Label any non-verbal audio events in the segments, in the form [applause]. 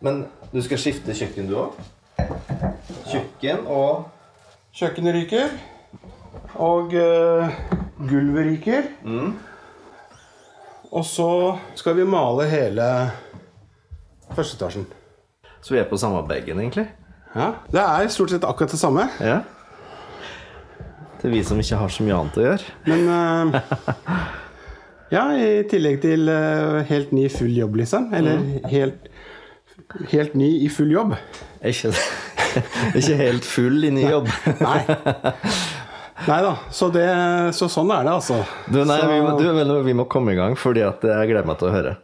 Men du skal skifte kjøkken, du òg? Kjøkken og Kjøkkenet ryker. Og uh, gulvet ryker. Og så skal vi male hele første etasjen. Så vi er på samme bagen, egentlig? Ja, Det er stort sett akkurat det samme. Ja. Til vi som ikke har så mye annet å gjøre. Men uh, [laughs] Ja, i tillegg til uh, helt ny full jobb, liksom. Eller helt, helt ny i full jobb. Ikke, [laughs] ikke helt full i ny jobb. Nei. Nei da. Så, det, så sånn er det, altså. Du, nei, vi må, du, vi må komme i gang, fordi at jeg gleder meg til å høre.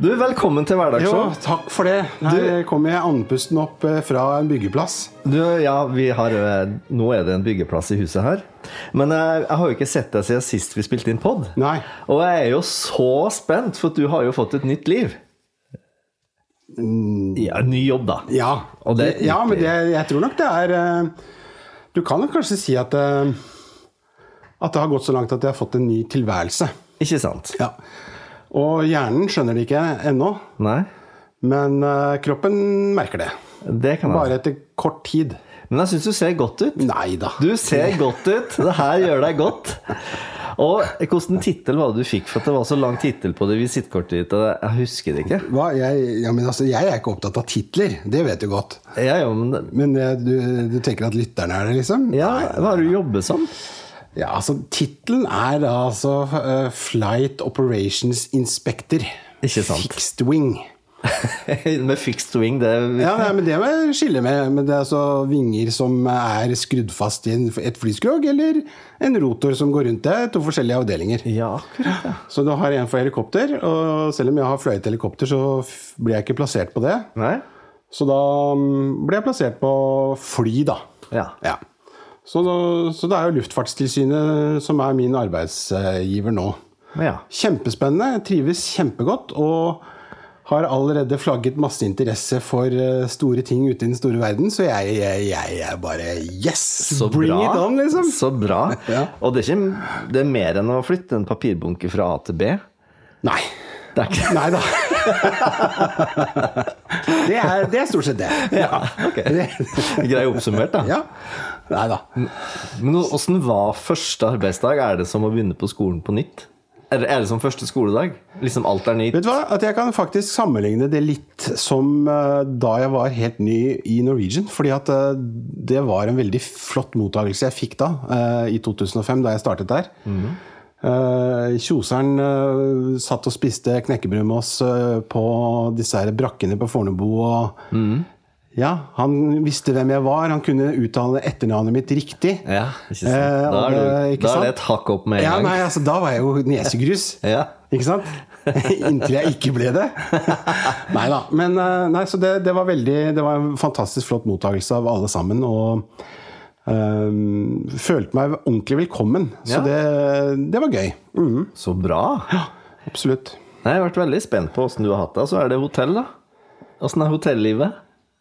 Du, velkommen til Hverdagsshow. takk for det. Her kommer jeg andpusten opp eh, fra en byggeplass. Du, ja, vi har, eh, nå er det en byggeplass i huset her. Men jeg, jeg har jo ikke sett deg siden sist vi spilte inn pod. Nei. Og jeg er jo så spent, for du har jo fått et nytt liv. Ja, ny jobb, da. Ja, det ja men det, jeg tror nok det er eh, Du kan nok kanskje si at eh, At det har gått så langt at jeg har fått en ny tilværelse. Ikke sant? Ja. Og hjernen skjønner det ikke ennå, Nei? men uh, kroppen merker det. Det kan jeg. Bare etter kort tid. Men jeg syns du ser godt ut. Nei da. Du ser [laughs] godt ut. Det her gjør deg godt. Og hvilken tittel var det du fikk? For det var så lang tittel på det visittkortet ditt. Jeg husker det ikke. Jeg, ja, men altså, jeg er ikke opptatt av titler, det vet du godt. Ja, jo, men, Men eh, du, du tenker at lytterne er det, liksom? ja, hva har du jobbet som? Ja, altså Tittelen er altså uh, Flight Operations Inspector. Ikke sant. Fixed wing. [laughs] Med fixed wing, det Ja, nei, men Det må jeg skille med. Men det er altså vinger som er skrudd fast i et flyskrog, eller en rotor som går rundt det. To forskjellige avdelinger. Ja, akkurat. Ja. Så du har en for helikopter, og selv om jeg har fløyet helikopter, så blir jeg ikke plassert på det. Nei? Så da blir ble jeg plassert på fly, da. Ja. Ja. Så, så det er jo Luftfartstilsynet som er min arbeidsgiver nå. ja. Kjempespennende. Trives kjempegodt. Og har allerede flagget masse interesse for eh, store ting ute i den store verden. Så jeg, jeg, jeg er bare Yes! Så Bring bra. it on, liksom! Så bra. [laughs] Ja. Og det er, ikke, det er mer enn å flytte en papirbunke fra A til B. Nei. Det er ikke Nei da. [laughs] det, er, det er stort sett det. Ja. ok. Grei oppsummert, da. ja. Nei da. Men åssen var første arbeidsdag? Er det som å begynne på skolen på nytt? Er det, er det som første skoledag? Liksom alt er nytt? Vet du hva? At jeg kan faktisk sammenligne det litt som eh, da jeg var helt ny i Norwegian. Fordi at eh, det var en veldig flott mottakelse jeg fikk da, eh, i 2005, da jeg startet der. Eh, Kjoseren satt og spiste knekkebrød med oss på disse her brakkene på Fornebu. og ja, Han visste hvem jeg var, han kunne uttale etternavnet mitt riktig. Ja, ikke sant? Eh, Da er, du, ikke da er det et hakk opp med en Ja, gang. nei, altså, Da var jeg jo nesegrus. [laughs] Ja. Ikke sant? [laughs] Inntil jeg ikke ble det. [laughs] Nei da. Men eh, nei, så det, det var veldig Det var en fantastisk flott mottakelse av alle sammen. Og um, følte meg ordentlig velkommen. Så Ja. det, det var gøy. Mm. Så bra. Ja, absolutt. Nei, Jeg har vært veldig spent på åssen du har hatt det. Så er det hotell, da. Åssen er hotellivet?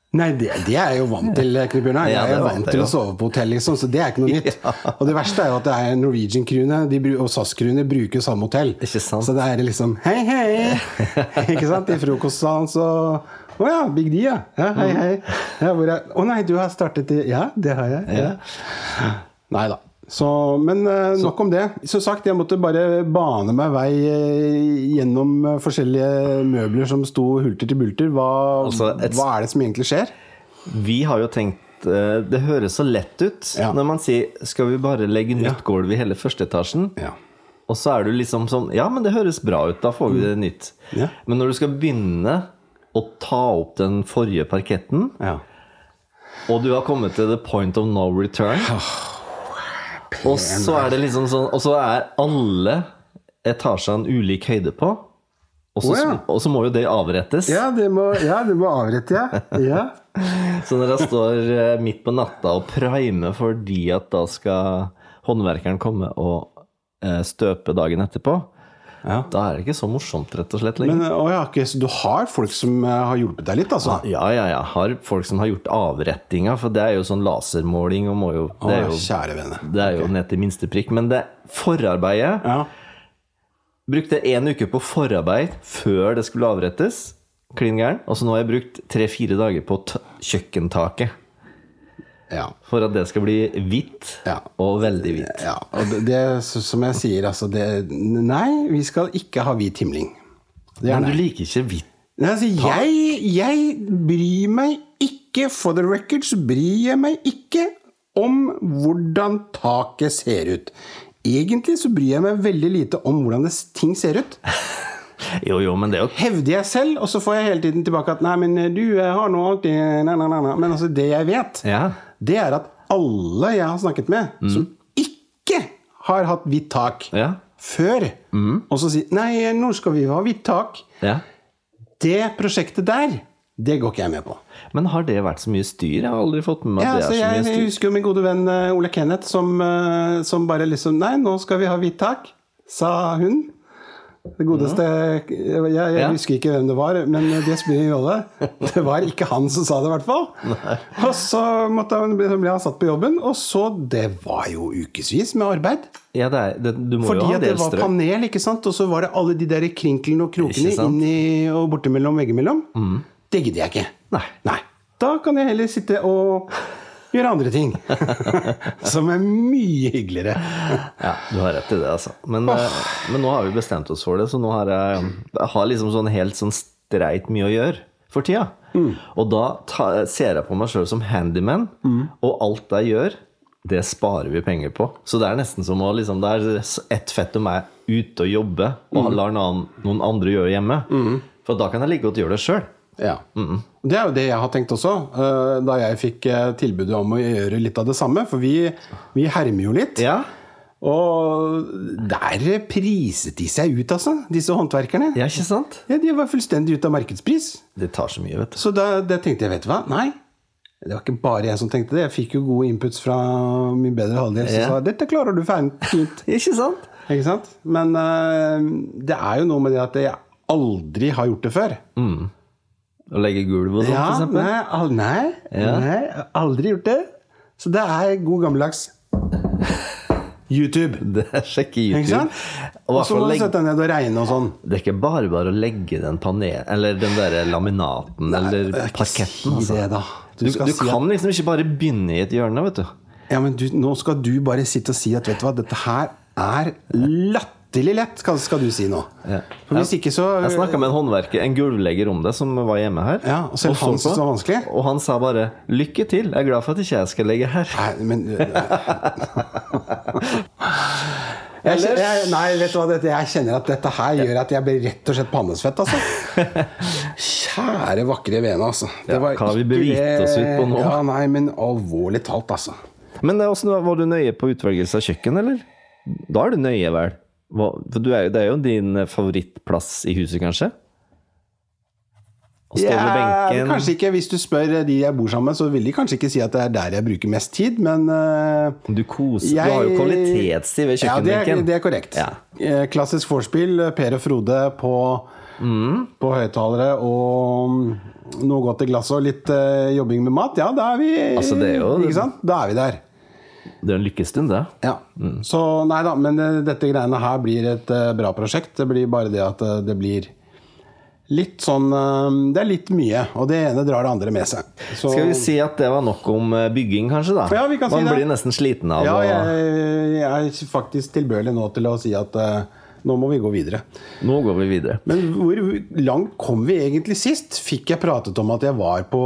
Nei, det, det er jeg jo vant til, Kribjørn. Jeg er vant til å sove på hotell, liksom, så det er ikke noe nytt. [laughs] Og det verste er jo at det er Norwegian-crewene de og SAS-crewene bruker samme hotell. Så det er liksom Hei, hei! [laughs] ikke sant? I frokostsalen så Å ja, Big D, ja. ja hei, hei. Er Å nei, du har startet i Ja, det har jeg. Ja. Nei da. Så, men uh, nok om det. Som sagt, jeg måtte bare bane meg vei uh, gjennom uh, forskjellige møbler som sto hulter til bulter. Hva, Altså, et- hva er det som egentlig skjer? Vi har jo tenkt Det høres så lett ut Ja. når man sier 'skal vi bare legge nytt gulv i hele første etasjen'? Ja. Og så er du liksom sånn Ja, men det høres bra ut, da får vi det nytt. Ja. Men når du skal begynne å ta opp den forrige parketten, Ja. og du har kommet til the point of no return Og så er det liksom sånn Og så er alle etasjene ulik høyde på. Og så, oh, ja. og så må jo det avrettes. Ja, det må, ja, det må avrette, ja. ja. [laughs] Så når jeg står eh, midt på natta og primer fordi at da skal håndverkeren komme og eh, støpe dagen etterpå, Ja. Da er det ikke så morsomt, rett og slett. lenger. Men å, ja, okay, du har folk som eh, har hjulpet deg litt, altså? Ja, ja, ja. Har folk som har gjort avrettinger, for det er jo sånn lasermåling og må jo Det er Å, kjære vene. det er jo ned til minste prikk. Men det forarbeidet Ja. Brukte én uke på forarbeid før det skulle avrettes. Klin gæren. Og så nå har jeg brukt tre-fire dager på kjøkkentaket. Ja. For at det skal bli hvitt, Ja. og veldig hvitt. Ja, og det, det som jeg sier, altså det, Nei, vi skal ikke ha hvit himling. Det er Men du liker ikke hvitt? Nei, altså, jeg, jeg bryr meg ikke, for the record, så bryr jeg meg ikke om hvordan taket ser ut. Egentlig så bryr jeg meg veldig lite om hvordan det, ting ser ut. [laughs] Jo, jo, men det jo Hevder jeg selv, og så får jeg hele tiden tilbake at nei, men du eh, har nå alltid. Men altså, det jeg vet, Ja. Det er at alle jeg har snakket med, som ikke har hatt hvitt tak Ja. før, og så sier nei, nå skal vi ha hvitt tak, ja. det prosjektet der, det går ikke jeg med på. Men har det vært så mye styr? Jeg har aldri fått med meg Ja, at altså, det er så jeg, mye jeg husker jo min gode venn eh, Ole Kenneth som, eh, som bare liksom Nei, nå skal vi ha hvitt tak, sa hun. Det godeste Jeg, jeg husker ikke hvem det var, men det spiller ingen rolle. Det var ikke han som sa det, i hvert fall. Og så måtte han, ble han satt på jobben, og så Det var jo ukevis med arbeid. Ja, det er, det, Fordi at det var panel, ikke sant? og så var det alle de der krinklene og krokene? Mm. inni og bortimellom veggimellom. Det gidder jeg ikke. Nei. Nei. Da kan jeg heller sitte og gjøre andre ting. [laughs] Som er mye hyggeligere. [laughs] Ja, du har rett i det, altså. Men, oh. men nå har vi bestemt oss for det, så nå har jeg, jeg har liksom sånn helt sånn streit mye å gjøre for tida. Og da ta, ser jeg på meg sjøl som handyman, og alt jeg gjør, det sparer vi penger på. Så det er nesten som å liksom, Det er ett fett om jeg er ute og jobber, og lar noen, noen andre gjøre hjemme. For da kan jeg like godt gjøre det sjøl. Ja. Det er jo det jeg har tenkt også, eh, da jeg fikk eh, tilbudet om å gjøre litt av det samme. For vi, vi hermer jo litt. Ja. Og der priset de seg ut, altså, disse håndverkerne. ja, ikke sant? Ja, De var fullstendig ute av markedspris. Det tar så mye, vet du. Så da, det tenkte jeg, vet du hva? Nei. Det var ikke bare jeg som tenkte det. Jeg fikk jo gode inputs fra min bedre halvdel som Ja. sa dette klarer du fint. [laughs] Ikke sant? Ikke sant? Men uh, det er jo noe med det at jeg aldri har gjort det før. Å legge gulv og sånt, Ja, f.eks.? nei, al nei, Ja. nei, aldri gjort det. Så det er god gammeldags YouTube. Det er sjekke YouTube. Og så må du legge- sette deg ned og regne og sånn. Det er ikke bare bare å legge den panel... Eller den der laminaten eller Ikke parketten. si Altså. det. Du, du, skal si at- kan liksom ikke bare begynne i et hjørne, vet du. Ja, men du, nå skal du bare sitte og si at vet du hva, dette her er latterlig lett, skal, du si nå. Ja. Hvis ikke så Jeg snakka med en håndverker, en gulvlegger, om det, som var hjemme her. Ja, og selv han syntes det var vanskelig? Og han sa bare 'lykke til', jeg er glad for at ikke jeg skal legge her. Nei, men jeg, kjenner- jeg, Nei, vet du hva, jeg kjenner at dette her gjør at jeg blir rett og slett pannesvett, altså. Kjære, vakre vene, altså. Det Ja, var hva har vi begitt oss ut på nå? Ja, nei, men alvorlig talt, altså. Men eh, hvordan, var du nøye på utvelgelse av kjøkken, eller? Da er du nøye, vel? Hva, for du er jo, det er jo din favorittplass i huset, kanskje? Å stå ved benken Kanskje ikke, hvis du spør de jeg bor sammen med, så vil de kanskje ikke si at det er der jeg bruker mest tid, men uh, Du koser jeg- Du har jo kvalitetstid ved kjøkkenbenken. Ja, det er, det er korrekt. Ja. Eh, Klassisk vorspiel, Per og Frode på, på høyttalere og mm, noe godt i glasset og litt uh, jobbing med mat. Ja, da er vi Altså, det jo- Ikke sant? Da er vi der. Det er en lykkestund, det. Ja. Så nei da, men eh, dette greiene her blir et eh, bra prosjekt. Det blir bare det at eh, det blir litt sånn Det er litt mye, og det ene drar det andre med seg. Så, Skal vi si at det var nok om bygging, kanskje? da? Ja, vi kan si Man det. blir nesten sliten av Ja, å jeg, jeg er faktisk tilbøyelig nå til å si at nå må vi gå videre. Nå går vi videre. Men hvor langt kom vi egentlig sist? Fikk jeg pratet om at jeg var på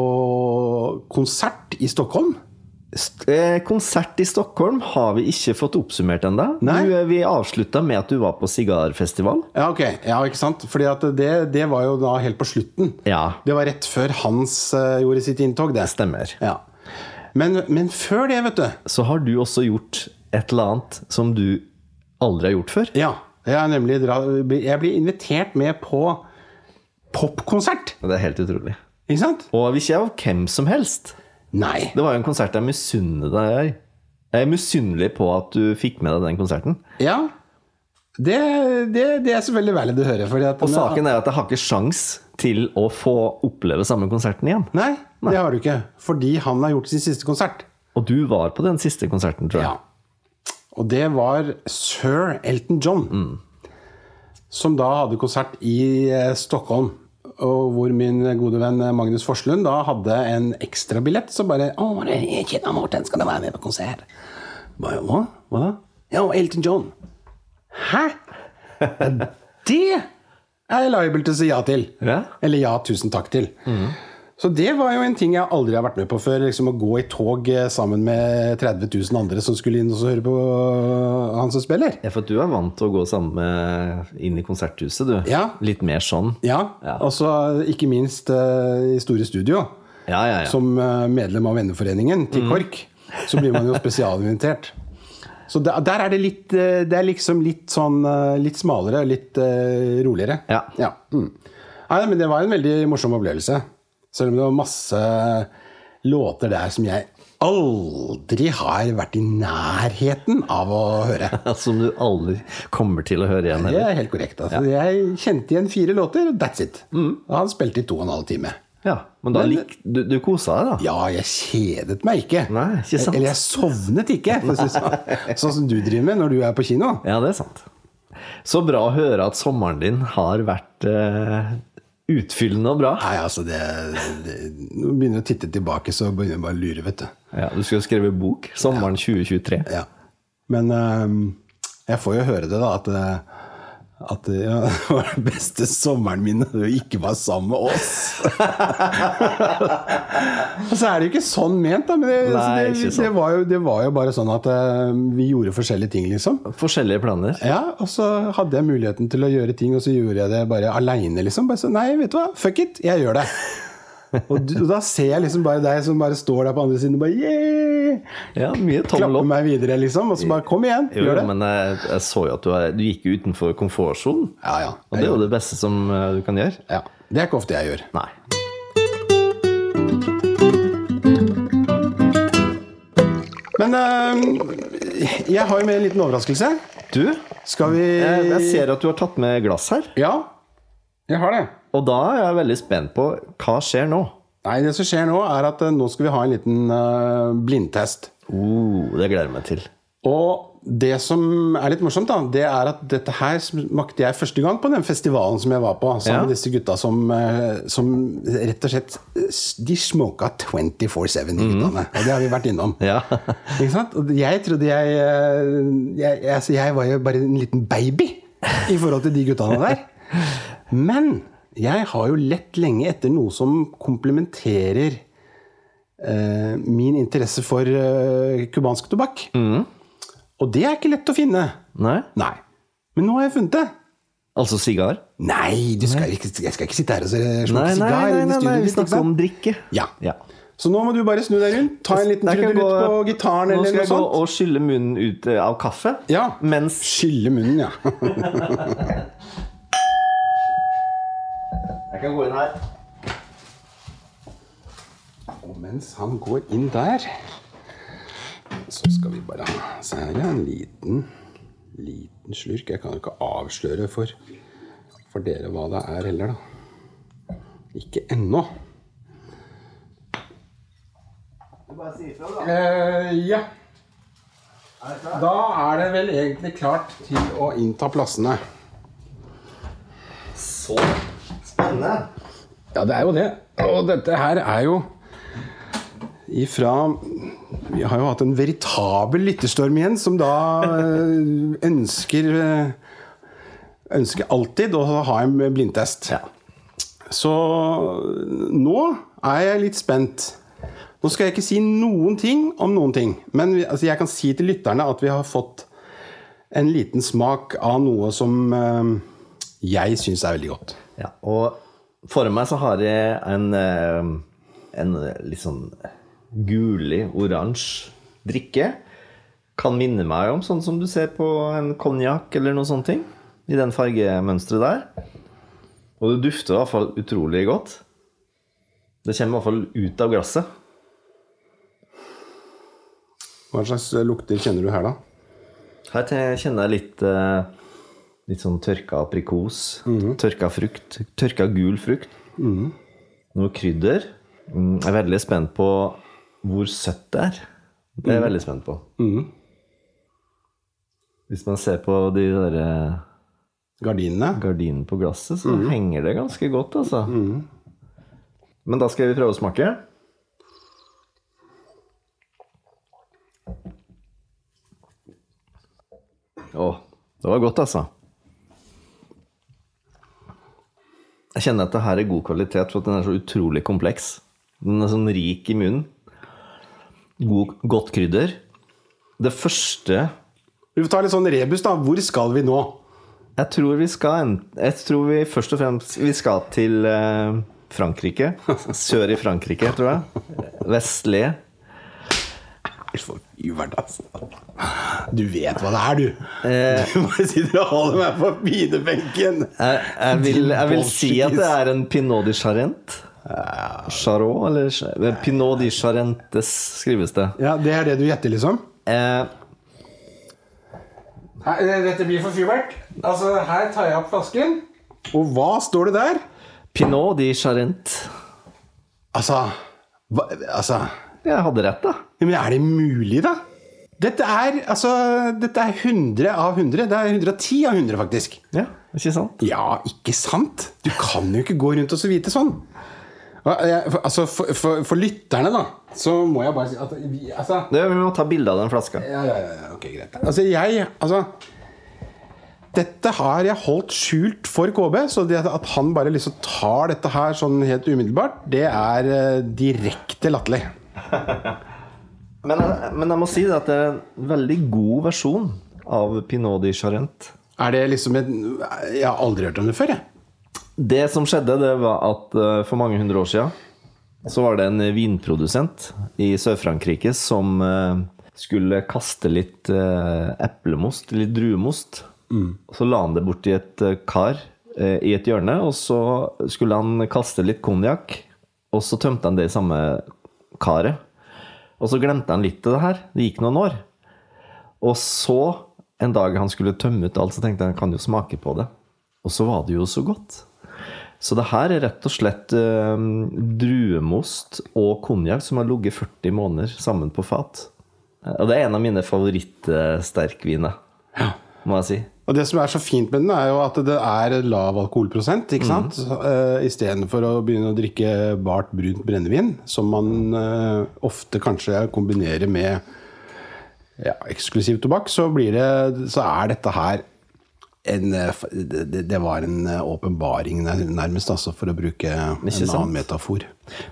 konsert i Stockholm? Eh, konsert i Stockholm har vi ikke fått oppsummert ennå. Vi avslutta med at du var på sigarfestival. Ja, ok. Ja, ikke sant? Fordi det, det var jo da helt på slutten. Ja, Det var rett før Hans uh, gjorde sitt inntog, det. stemmer. Ja. Men, men før det, vet du Så har du også gjort et eller annet som du aldri har gjort før. Ja, jeg, er nemlig jeg blir invitert med på popkonsert. Det er helt utrolig. Ikke sant? Og hvis jeg var hvem som helst. Nei. Det var jo en konsert jeg misunner deg. Jeg er misunnelig på at du fikk med deg den konserten. Ja. Det, det, det er selvfølgelig valid å høre. Fordi at Og saken er at jeg har ikke sjans til å få oppleve samme konserten igjen. Nei, det har du ikke. Fordi han har gjort sin siste konsert. Og du var på den siste konserten, tror jeg. Ja. Og det var sir Elton John. Som da hadde konsert i eh, Stockholm. Og hvor min gode venn Magnus Forslund da hadde en ekstrabillett. Så bare 'Å, jeg kjenner Morten, skal du være med på konsert?' Bare, Hva? Hva da? Ja, Elton John. Hæ? Det er jeg liable til å si ja til. Ja. Eller ja, tusen takk til. Så det var jo en ting jeg aldri har vært med på før. Liksom Å gå i tog eh, sammen med 30 000 andre som skulle inn og høre på eh, han som spiller. Ja, for du er vant til å gå sammen inn i konserthuset, du. Ja. Litt mer sånn. Ja, Ja. Og så ikke minst eh, i Store Studio. Ja, ja, ja. Som eh, medlem av venneforeningen til KORK, så blir man jo [laughs] spesialinvitert. Så der, der er det litt eh, Det er liksom litt sånn eh, litt smalere, litt eh, roligere. Ja. Mm. Nei, men det var en veldig morsom opplevelse. Selv om det var masse låter der som jeg aldri har vært i nærheten av å høre. [laughs] Som du aldri kommer til å høre igjen. Det er helt korrekt. Altså, Jeg kjente igjen fire låter, og that's it. Og han spilte i to og en halv time. Ja, Men Men- lik, du, du kosa deg, da? Ja, jeg kjedet meg ikke. Nei, ikke sant. Eller jeg sovnet ikke, sånn. [laughs] Sånn som du driver med når du er på kino. Ja, det er sant. Så bra å høre at sommeren din har vært eh, utfyllende og bra. Nei, altså det, det Når du begynner å titte tilbake, så begynner jeg bare å lure, vet du. Ja, du skulle skrevet bok. Sommeren 2023. Ja. Men um, jeg får jo høre det, da, at, øh, at ja, [laughs] det var den beste sommeren min da du ikke var sammen med oss. [laughs] Og så er det jo ikke sånn ment, da. Men det, Nei, det, ikke sånn. det, var jo, det var jo bare sånn at uh, vi gjorde forskjellige ting, liksom. Forskjellige planer. Ja, og så hadde jeg muligheten til å gjøre ting, og så gjorde jeg det bare aleine, liksom. Bare så, nei, vet du hva, fuck it, jeg gjør det. Og, du, og da ser jeg liksom bare deg som bare står der på andre siden og bare yeah! Ja, Klapper opp. meg videre, liksom. Og så bare kom igjen, Jo, gjør det. men jeg, jeg så jo at du, er, du gikk utenfor komfortsonen. Ja, ja. Og det er jo det beste som eh, du kan gjøre. ja. Det er ikke ofte jeg gjør. Nei. Men øh, jeg har jo med en liten overraskelse. Du, Skal vi jeg ser at du har tatt med glass her. Ja, jeg har det. Og da er jeg veldig spent på hva skjer nå. Nei, det som skjer nå, er at øh, nå skal vi ha en liten øh, blindtest. Uh, det gleder jeg meg til. Og det som er litt morsomt, da, det er at dette her smakte jeg første gang på den festivalen som jeg var på, sammen Ja. med disse gutta som, eh, som rett og slett De smoka 24-7, de guttene. Og det har vi vært innom. [laughs] Ja. Ikke sant? Og jeg trodde jeg, eh, jeg, jeg altså jeg var jo bare en liten baby i forhold til de guttene der. [laughs] Men jeg har jo lett lenge etter noe som komplementerer eh, min interesse for eh, tobakk. tobakk. Og det er ikke lett å finne. Nei? Nei. Men nå har jeg funnet det. Altså sigar? Nei, du skal ikke, jeg skal ikke sitte her og nei, sigar. nei, nei, nei, vi snakker om drikke. Ja. Ja. Så nå må du bare snu deg rundt, ta en liten trudelutt gå- på gitaren Nå eller skal noe jeg gå og skylle munnen ut eh, av kaffe. Ja. Mens Skylle munnen, ja. [laughs] Jeg kan gå inn her. Og mens han går inn der, så skal vi bare Se her ja. en liten, liten slurk. Jeg kan jo ikke avsløre for, for dere hva det er heller, da. Ikke ennå. Eh, ja. Da er det vel egentlig klart til å innta plassene. Så spennende. Ja, det er jo det. Og dette her er jo ifra Vi har jo hatt en veritabel lyttestorm igjen, som da eh, ønsker eh, Ønsker alltid å ha en blindtest. Ja. Så nå er jeg litt spent. Nå skal jeg ikke si noen ting om noen ting, men altså, jeg kan si til lytterne at vi har fått en liten smak av noe som eh, jeg syns er veldig godt. Ja, og foran meg så har jeg en, eh, en litt sånn gulig, oransje drikke. Kan minne meg om sånn som du ser på en konjakk eller noe sånt ting. I den fargemønsteret der. Og det dufter i hvert fall utrolig godt. Det kommer i hvert fall ut av glasset. Hva slags lukter kjenner du her, da? Her kjenner jeg litt eh, Litt sånn tørka aprikos. Tørka frukt. Tørka gul frukt. Noe krydder. Mm, Jeg er veldig spent på hvor søtt det er. Det er jeg veldig spent på. Hvis man ser på de der eh, Gardinene. gardinene på glasset, så henger det ganske godt, altså. Men da skal vi prøve å smake. Å, det var godt, altså. Jeg kjenner at det her er god kvalitet, for at den er så utrolig kompleks. Den er sånn rik i munnen. God, godt krydder. Det første Vi får ta litt sånn rebus, da. Hvor skal vi nå? Jeg tror vi skal Jeg tror vi først og fremst Vi skal til eh, Frankrike. Sør i Frankrike, tror jeg. Vestlige. For Uvert, altså. Du vet hva det er, du. Eh. Du bare sitter og holder meg på pinebenken. Jeg, jeg, vil, jeg vil si at det er en Pinot de Charente. Charot, eller Pinot de Charentes skrives det. Ja, Det er det du gjetter, liksom? Eh, Dette blir for Fubert. Altså, her tar jeg opp flasken. Og hva står det der? Pinot de Charente. Altså hva, Altså Jeg hadde rett, da. ja, Men er det mulig, da? Dette er altså Dette er 100 av 100. Det er 110 av 100, faktisk. Ja, ikke sant? Ja, ikke sant? Du kan jo ikke gå rundt og så vite sånn. Altså, for, for, for lytterne, da, så må jeg bare si at vi, altså, Det, vi må ta bilde av den flaska. ja, ja, ja, ok, greit. Altså, jeg Altså Dette har jeg holdt skjult for KB, så at han bare liksom tar dette her sånn helt umiddelbart, det er eh, direkte latterlig. [laughs] Men, jeg- men jeg må si det at det er en veldig god versjon av Pinot de Charente. Er det liksom en Jeg har aldri hørt om det før, jeg. Det som skjedde, det var at eh, for mange hundre år siden så var det en vinprodusent i Sør-Frankrike som eh, skulle kaste litt eh, eplemost, litt druemost. Så la han det borti et kar i et hjørne, og så skulle han kaste litt konjakk. Og så tømte han det i samme karet. Og så glemte han litt av det her. Det gikk noen år. Og så, en dag han skulle tømme ut alt, så tenkte han kan jo smake på det. Og så var det jo så godt. Så det her er rett og slett eh, druemost og konjakk som har ligget 40 måneder sammen på fat. Og det er en av mine favorittsterkviner, Ja. må jeg si. Og det som er så fint med den, er jo at det er lav alkoholprosent. ikke sant? Mm. Istedenfor å begynne å drikke bart, brunt brennevin, som man uh, ofte kanskje kombinerer med ja, eksklusiv tobakk, så, blir det, så er dette her en, eh, det, var en eh, åpenbaring nærmest, altså, for å bruke en annen metafor.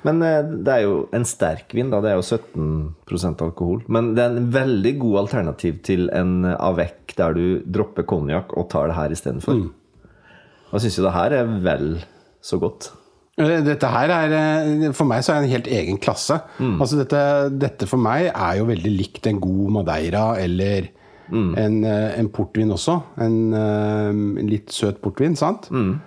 Men eh, det er jo en sterk vin, da. Det er jo 17% alkohol. Men det er en veldig god alternativ til en avec der du dropper konjakk og tar det her istedenfor. Mm. jeg syns jo det her er vel så godt. Dette her er For meg så er det en helt egen klasse. Altså dette, dette for meg er jo veldig likt en god Madeira eller en, eh, en portvin også. En, eh, en litt søt portvin, sant? Mm.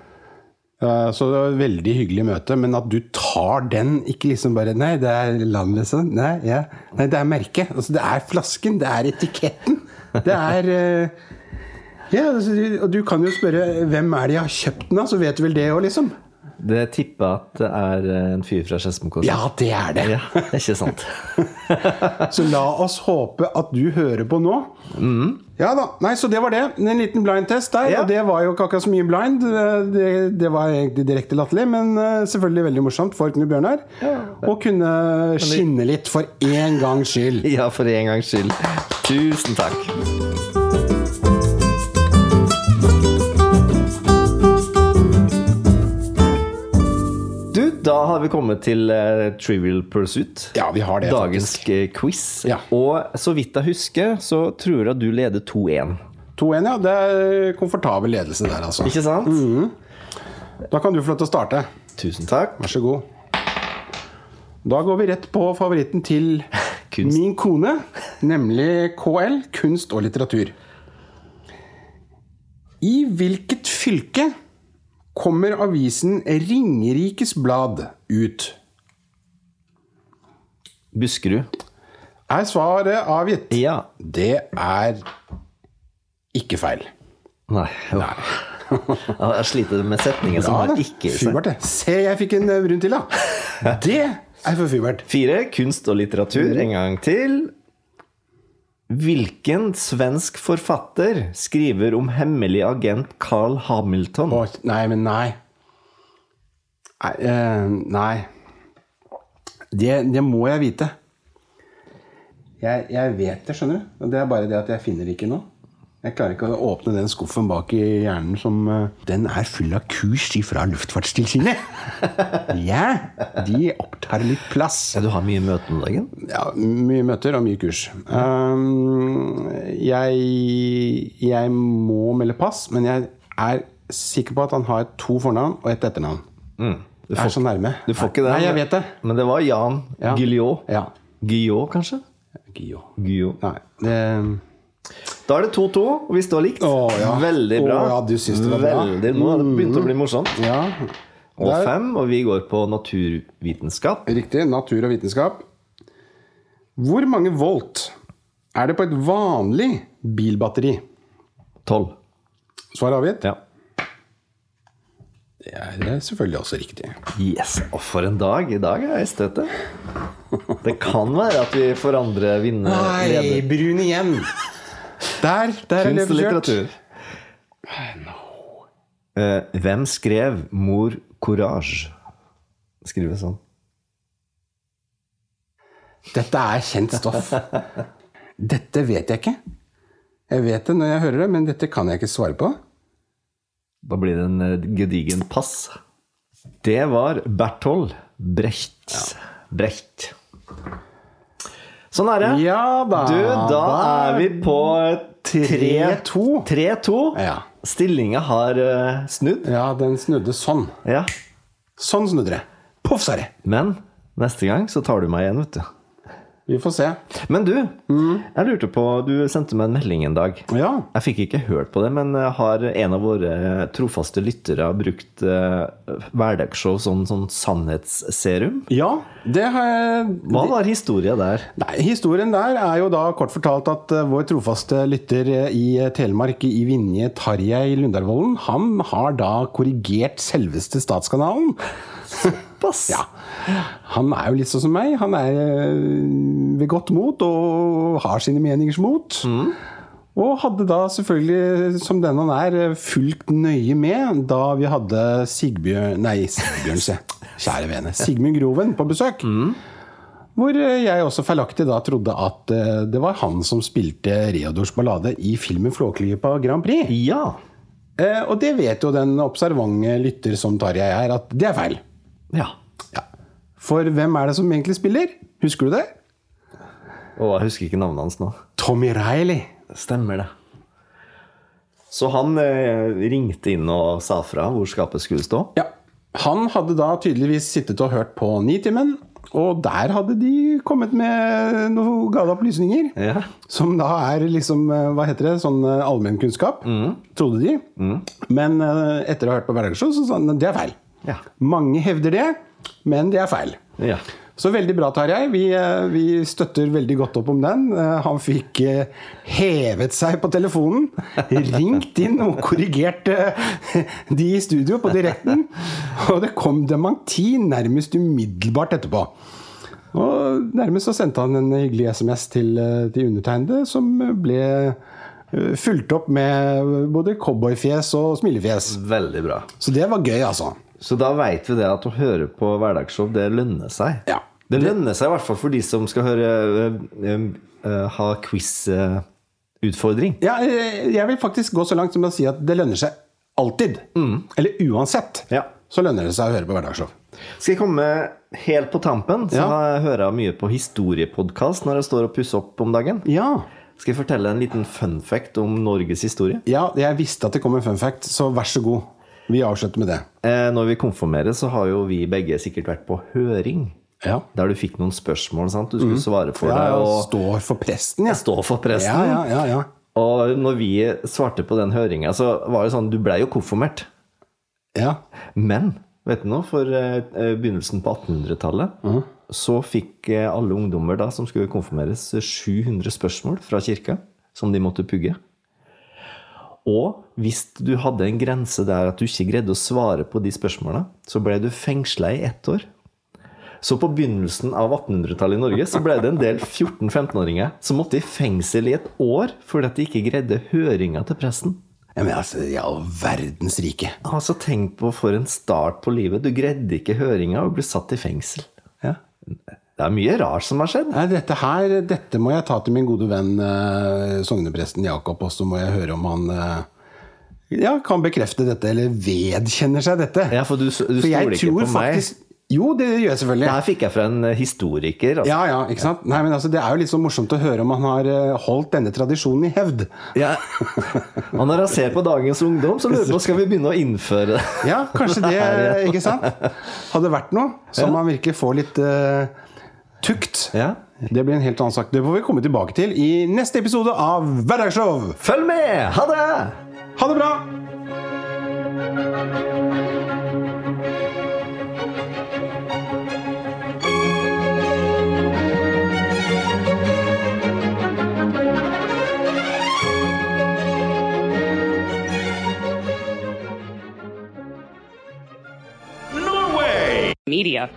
Så det var et veldig hyggelig møte, men at du tar den Ikke liksom bare Nei, det er landløse. Nei, ja. Nei det er merket. Altså, det er flasken. Det er etiketten. Det er eh, Ja, altså, du- og du kan jo spørre hvem er det jeg har kjøpt den av, så vet du vel det òg, liksom. Det tipper at det er en fyr fra Skedsmokorset. Ja, det er det. Ja, ikke sant? [laughs] Så la oss håpe at du hører på nå. Ja da. Nei, så det var det. En liten blind-test der. Ja. Og det var jo ikke akkurat så mye blind. Det, det var egentlig direkte latterlig, men eh, selvfølgelig veldig morsomt for Knut Bjørnar. Å kunne skinne litt for én gangs skyld. [laughs] Ja, for en gangs skyld. Tusen takk. Har vi kommet til uh, Trivial Pursuit. Ja, vi har det, Dagens faktisk. quiz. Ja. Og så vidt jeg husker, så tror jeg at du leder 2-1. 2-1, ja. Det er komfortabel ledelse der, altså. Ikke sant? Da kan du få lov til å starte. Tusen takk. Vær så god. Da går vi rett på favoritten til [laughs] Kunst. min kone, nemlig KL, kunst og litteratur. I hvilket fylke kommer avisen Ringerikes Blad ut? Buskerud. Er svaret avgitt? Ja. Det er ikke feil. Nei. jo. [laughs] Ja, Jeg sliter med setninger som har ikke. Fybert, det. Se, jeg fikk en rund til, da. [laughs] Det er for Fybert. Fire. Kunst og litteratur. En gang til. Hvilken svensk forfatter skriver om hemmelig agent Carl Hamilton? Å, nei, men nei. Nei. eh, nei. Det, det må jeg vite. Jeg, jeg vet det, skjønner du. Og det er bare det at jeg finner det ikke nå. Jeg klarer ikke å åpne den skuffen bak i hjernen som eh, Den er full av kurs fra Luftfartstilsynet! [laughs] ja, de opptar litt plass. Ja, du har mye møter om dagen? Ja, mye møter og mye kurs. Um, jeg, jeg må melde pass, men jeg er sikker på at han har to fornavn og et etternavn. Du Jeg er så nærme. Du får ikke det? Nei, jeg vet det. Men det var Jan Ja. Guillot. Ja. Guillot, kanskje? Gio. Guillot. Nei, det Da er det 2-2, og vi står likt. Oh, ja. Veldig bra. Oh, ja, du syns det var bra. Mm. Veldig, nå har det begynt å bli morsomt. Ja. Og Der. fem, og vi går på naturvitenskap. Riktig. Natur og vitenskap. Hvor mange volt er det på et vanlig bilbatteri? Tolv. Svar avgitt? Ja. Det er eh, selvfølgelig også riktig. Yes. Og for en dag. I dag er jeg støtte. Det kan være at vi får andre vinne leder. brun igjen! Der, der er litteratur. Eh, hvem skrev 'Mor Courage'? Skrives sånn. Dette er kjent stoff. Dette vet jeg ikke. Jeg vet det når jeg hører det, men dette kan jeg ikke svare på. Da blir det en eh, gedigen pass. Det var Berthold Brecht. Brecht. Sånn er det. Ja da. Du, da er vi på 3-2. 3-2. Ja. Stillinga har uh, snudd. Ja, den snudde sånn. Ja. Sånn snudde det. Poff, sa det. Men neste gang så tar du meg igjen, vet du. Vi får se. Men du, jeg lurte på Du sendte meg en melding en dag. Ja. Jeg fikk ikke hørt på det, men har en av våre trofaste lyttere brukt uh, hverdagsshow som sånn sannhetsserum? Ja, det har jeg Hva var historien der? Nei, Historien der er jo da kort fortalt at eh, vår trofaste lytter eh, i Telemark, i Vinje, Tarjei Lundervollen han har da korrigert selveste Statskanalen. Såpass? [laughs] Ja. Han er jo litt sånn som meg. Han er eh, ved godt mot og har sine meningers mot. Og hadde da selvfølgelig, som den han er, fulgt nøye med da vi hadde Sigbjørn Nei, Sigbjørn, se. Kjære vene. Sigmund Groven på besøk. Hvor eh, jeg også feilaktig da trodde at eh, det var han som spilte Reodors ballade i filmen 'Flåklypa Grand Prix'. Ja. Eh, Og det vet jo den observante lytter som Tarjei er, at det er feil. ja. Ja. For hvem er det som egentlig spiller? Husker du det? Og jeg husker ikke navnet hans nå. Tommy Riley. Stemmer det. Så han eh, ringte inn og sa fra hvor skapet skulle stå? Ja. Han hadde da tydeligvis sittet og hørt på Nitimen, og der hadde de kommet med noen gale opplysninger. Ja. Som da er liksom, eh, hva heter det, sånn allmennkunnskap, mm. trodde de. Men eh, etter å ha hørt på Hverdagsshow, så sa han det er feil. Ja. Mange hevder det, men det er feil. ja. Så veldig bra, Tarjei. Vi, eh, vi støtter veldig godt opp om den. Eh, Han fikk eh, hevet seg på telefonen, ringt inn og korrigert de i studio på direkten. Og det kom dementi nærmest umiddelbart etterpå. Og nærmest så sendte han en hyggelig SMS til, til undertegnede, som ble fulgt opp med både cowboyfjes og smilefjes. Veldig bra. Så det var gøy, altså. Så da veit vi det at å høre på hverdagsshow, det lønner seg. Ja. Det lønner seg i hvert fall for de som skal høre øh, øh, øh, ha quiz-utfordring. Ja, jeg vil faktisk gå så langt som å si at det lønner seg alltid. Eller uansett. Ja. Så lønner det seg å høre på Hverdagsshow. Skal jeg komme helt på tampen, så Ja. jeg hørt mye på historiepodkast når jeg står og pusser opp om dagen. Ja. Skal jeg fortelle en liten fun fact om Norges historie? ja, jeg visste at det kom en fun fact, så vær så god. Vi avslutter med det. Eh, når vi konfirmerer, så har jo vi begge sikkert vært på høring. Ja. Der du fikk noen spørsmål sant? du skulle svare for ja. Og Står for presten, ja. stå for presten. Ja, ja, ja, ja. Og når vi svarte på den høringa, så var det sånn Du blei jo konfirmert. ja. Men vet du noe, for eh, begynnelsen på 1800-tallet så fikk eh, alle ungdommer da som skulle konfirmeres, 700 spørsmål fra kirka som de måtte pugge. Og hvis du hadde en grense der at du ikke greide å svare på de spørsmålene, så ble du fengsla i ett år. Så på begynnelsen av 1800-tallet i Norge så ble det en del 14-15-åringer som måtte i fengsel i et år fordi at de ikke greide høringa til presten. Ja, men altså, ja, verdens rike. Altså, tenk på for en start på livet. Du greide ikke høringa og ble satt i fengsel. Ja. Det er mye rart som har skjedd. Nei, dette her, dette må jeg ta til min gode venn eh, sognepresten Jakob, og så må jeg høre om han eh, ja, kan bekrefte dette, eller vedkjenner seg dette. Ja, For du, du stoler ikke på meg? faktisk Jo, det gjør jeg selvfølgelig. Det her fikk jeg fra en eh, historiker. Altså. Ja, ja, ikke sant? Nei, men altså, Det er jo litt så morsomt å høre om han har eh, holdt denne tradisjonen i hevd. Ja. Han har rasert på dagens ungdom, så lurer på skal vi begynne å innføre det. Ja, kanskje [laughs] det, ikke sant? Hadde vært noe, som man virkelig får litt eh, tukt. Ja. Det blir en helt annen sak. Det får vi komme tilbake til i neste episode av Hverdagsshow. Følg med! Ha det! Ha det bra! Media.